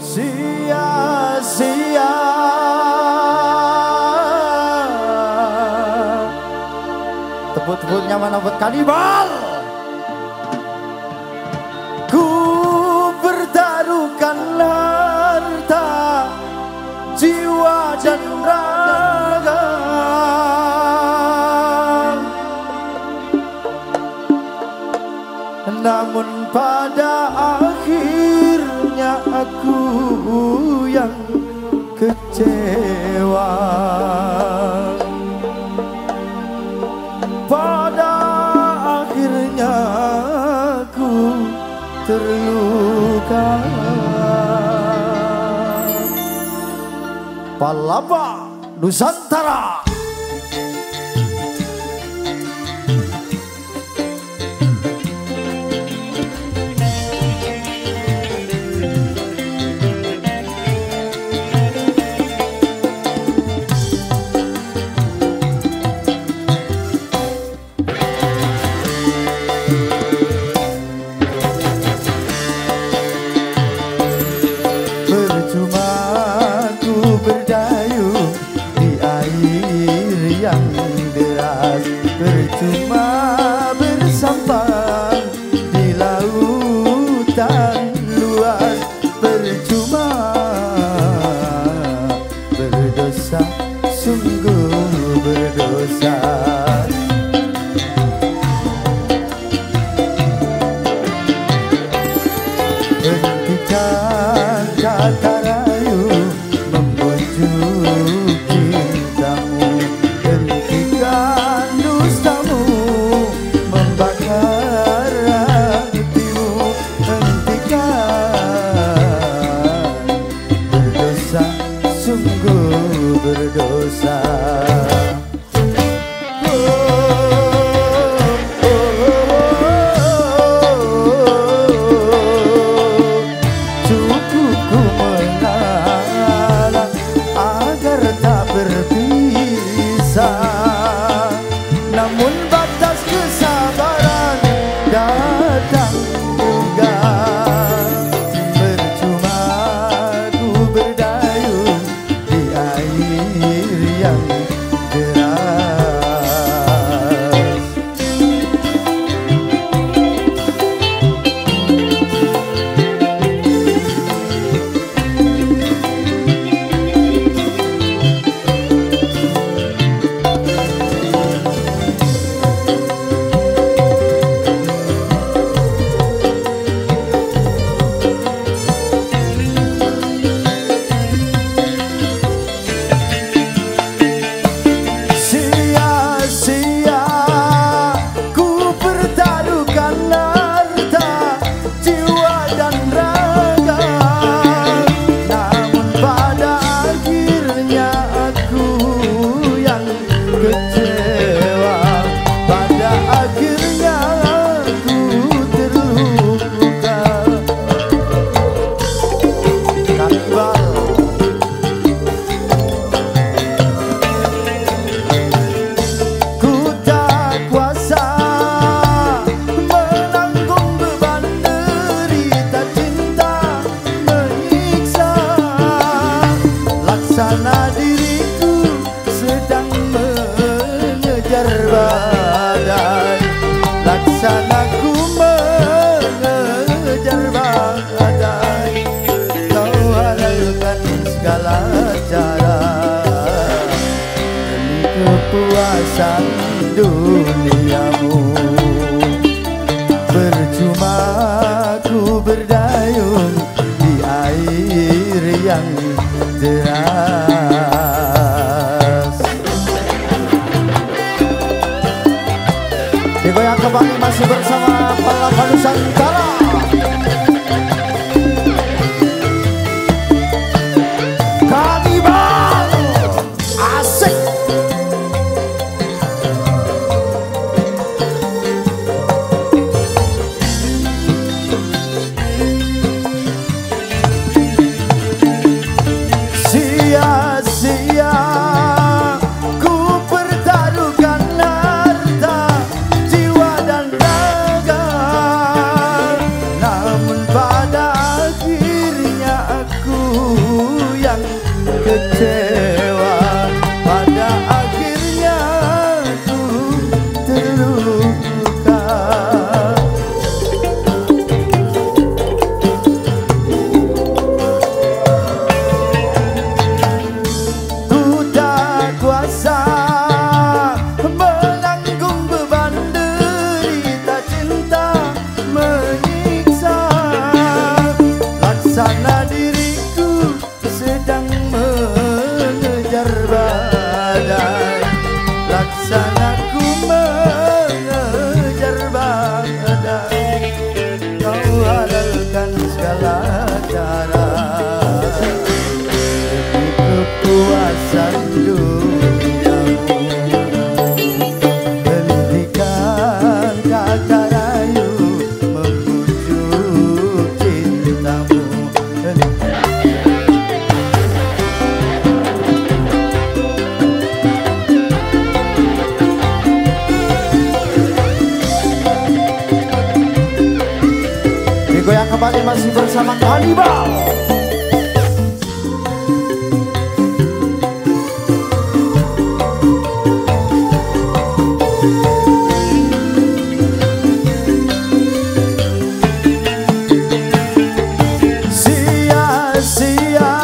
sia-sia. Tepuk-tepuknya mana buat kanibal. Ku bertaruhkan harta Jiwa dan raga. Namun pada akhirnya aku yang kecewa. Pada akhirnya aku terluka. Palapa Nusantara yang deras Percuma bersampan datang Laksana diriku sedang mengejar badai. Laksana ku mengejar badai. Kau halalkan segala cara. Demi kepuasan duniamu kembali masih bersama Palapa Nusantara kembali masih bersama Kanibal Sia-sia.